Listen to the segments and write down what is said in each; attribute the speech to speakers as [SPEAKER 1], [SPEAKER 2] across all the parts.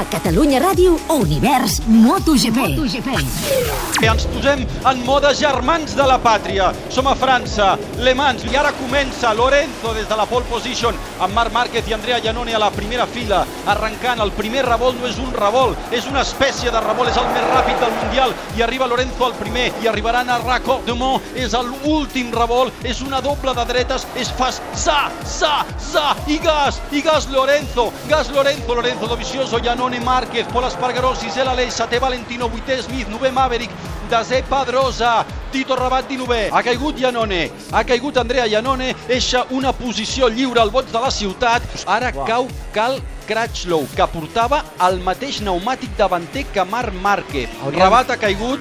[SPEAKER 1] A Catalunya Ràdio, Univers MotoGP. MotoGP.
[SPEAKER 2] Ens posem en mode germans de la pàtria. Som a França, Le Mans, i ara comença Lorenzo des de la pole position, amb Marc Márquez i Andrea Iannone a la primera fila, arrencant. El primer revolt no és un revolt, és una espècie de revolt, és el més ràpid del Mundial, i arriba Lorenzo al primer, i arribaran a Raccordement, és l'últim revolt, és una doble de dretes, és fas, sa, sa, sa, i gas, i gas Lorenzo, gas Lorenzo, Lorenzo Dovizioso, Iannone, Márquez, Pol Espargaró, sisè l'Aleix, setè Valentino, vuitè Smith, novè Maverick, desè Pedrosa, Tito Rabat 19. Ha caigut Iannone, ha caigut Andrea Iannone, eixa una posició lliure al bots de la ciutat. Ara cau Cal Cratchlow, que portava el mateix pneumàtic davanter que Marc Márquez. Rabat ha caigut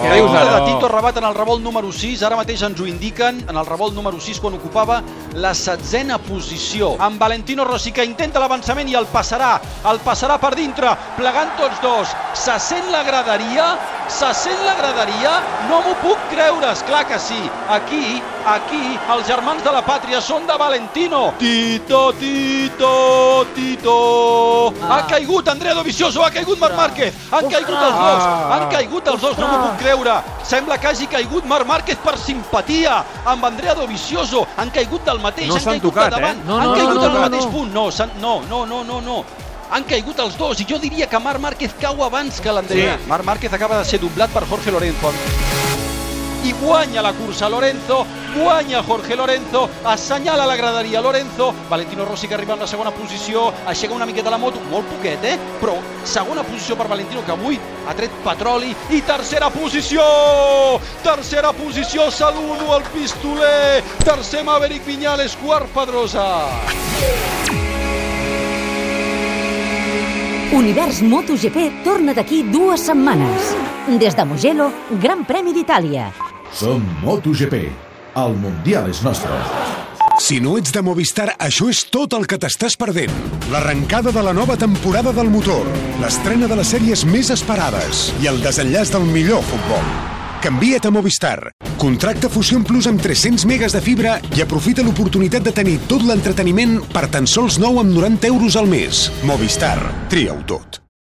[SPEAKER 3] Dius ara?
[SPEAKER 2] de Tito Rabat en el revolt número 6, ara mateix ens ho indiquen, en el revolt número 6 quan ocupava la setzena posició. Amb Valentino Rossi que intenta l'avançament i el passarà, el passarà per dintre, plegant tots dos. Se sent la graderia? Se sent la graderia? No m'ho puc creure, és clar que sí. Aquí, aquí, els germans de la pàtria són de Valentino. Tito, Tito, Tito. Ha caigut Andrea Dovizioso, ha caigut Marc Márquez, han caigut els dos, han caigut els dos, no m'ho puc creure. Sembla que hagi caigut Marc Márquez per simpatia amb Andrea Dovizioso. Han caigut del mateix,
[SPEAKER 3] No
[SPEAKER 2] han caigut
[SPEAKER 3] tocat,
[SPEAKER 2] de davant,
[SPEAKER 3] eh?
[SPEAKER 4] No,
[SPEAKER 2] han
[SPEAKER 4] no,
[SPEAKER 2] caigut
[SPEAKER 4] no,
[SPEAKER 2] al
[SPEAKER 4] no,
[SPEAKER 2] mateix
[SPEAKER 4] no.
[SPEAKER 2] punt. No, no, no, no, no, no. Han caigut els dos i jo diria que Marc Márquez cau abans que l'Andrea.
[SPEAKER 3] Sí.
[SPEAKER 2] Marc Márquez acaba de ser doblat per Jorge Lorenzo. I guanya la cursa Lorenzo, guanya Jorge Lorenzo, assenyala la graderia Lorenzo, Valentino Rossi que arriba en la segona posició, aixeca una miqueta la moto, molt poquet, eh? Però segona posició per Valentino, que avui ha tret petroli, i tercera posició! Tercera posició, saludo al pistoler, tercer Maverick Viñales, quart Pedrosa.
[SPEAKER 1] Univers MotoGP torna d'aquí dues setmanes. Des de Mugello, Gran Premi d'Itàlia.
[SPEAKER 5] Som MotoGP. El Mundial és nostre.
[SPEAKER 6] Si no ets de Movistar, això és tot el que t'estàs perdent. L'arrencada de la nova temporada del motor, l'estrena de les sèries més esperades i el desenllaç del millor futbol. Canvia't a Movistar. Contracta Fusion Plus amb 300 megas de fibra i aprofita l'oportunitat de tenir tot l'entreteniment per tan sols 9 amb 90 euros al mes. Movistar. Tria-ho tot.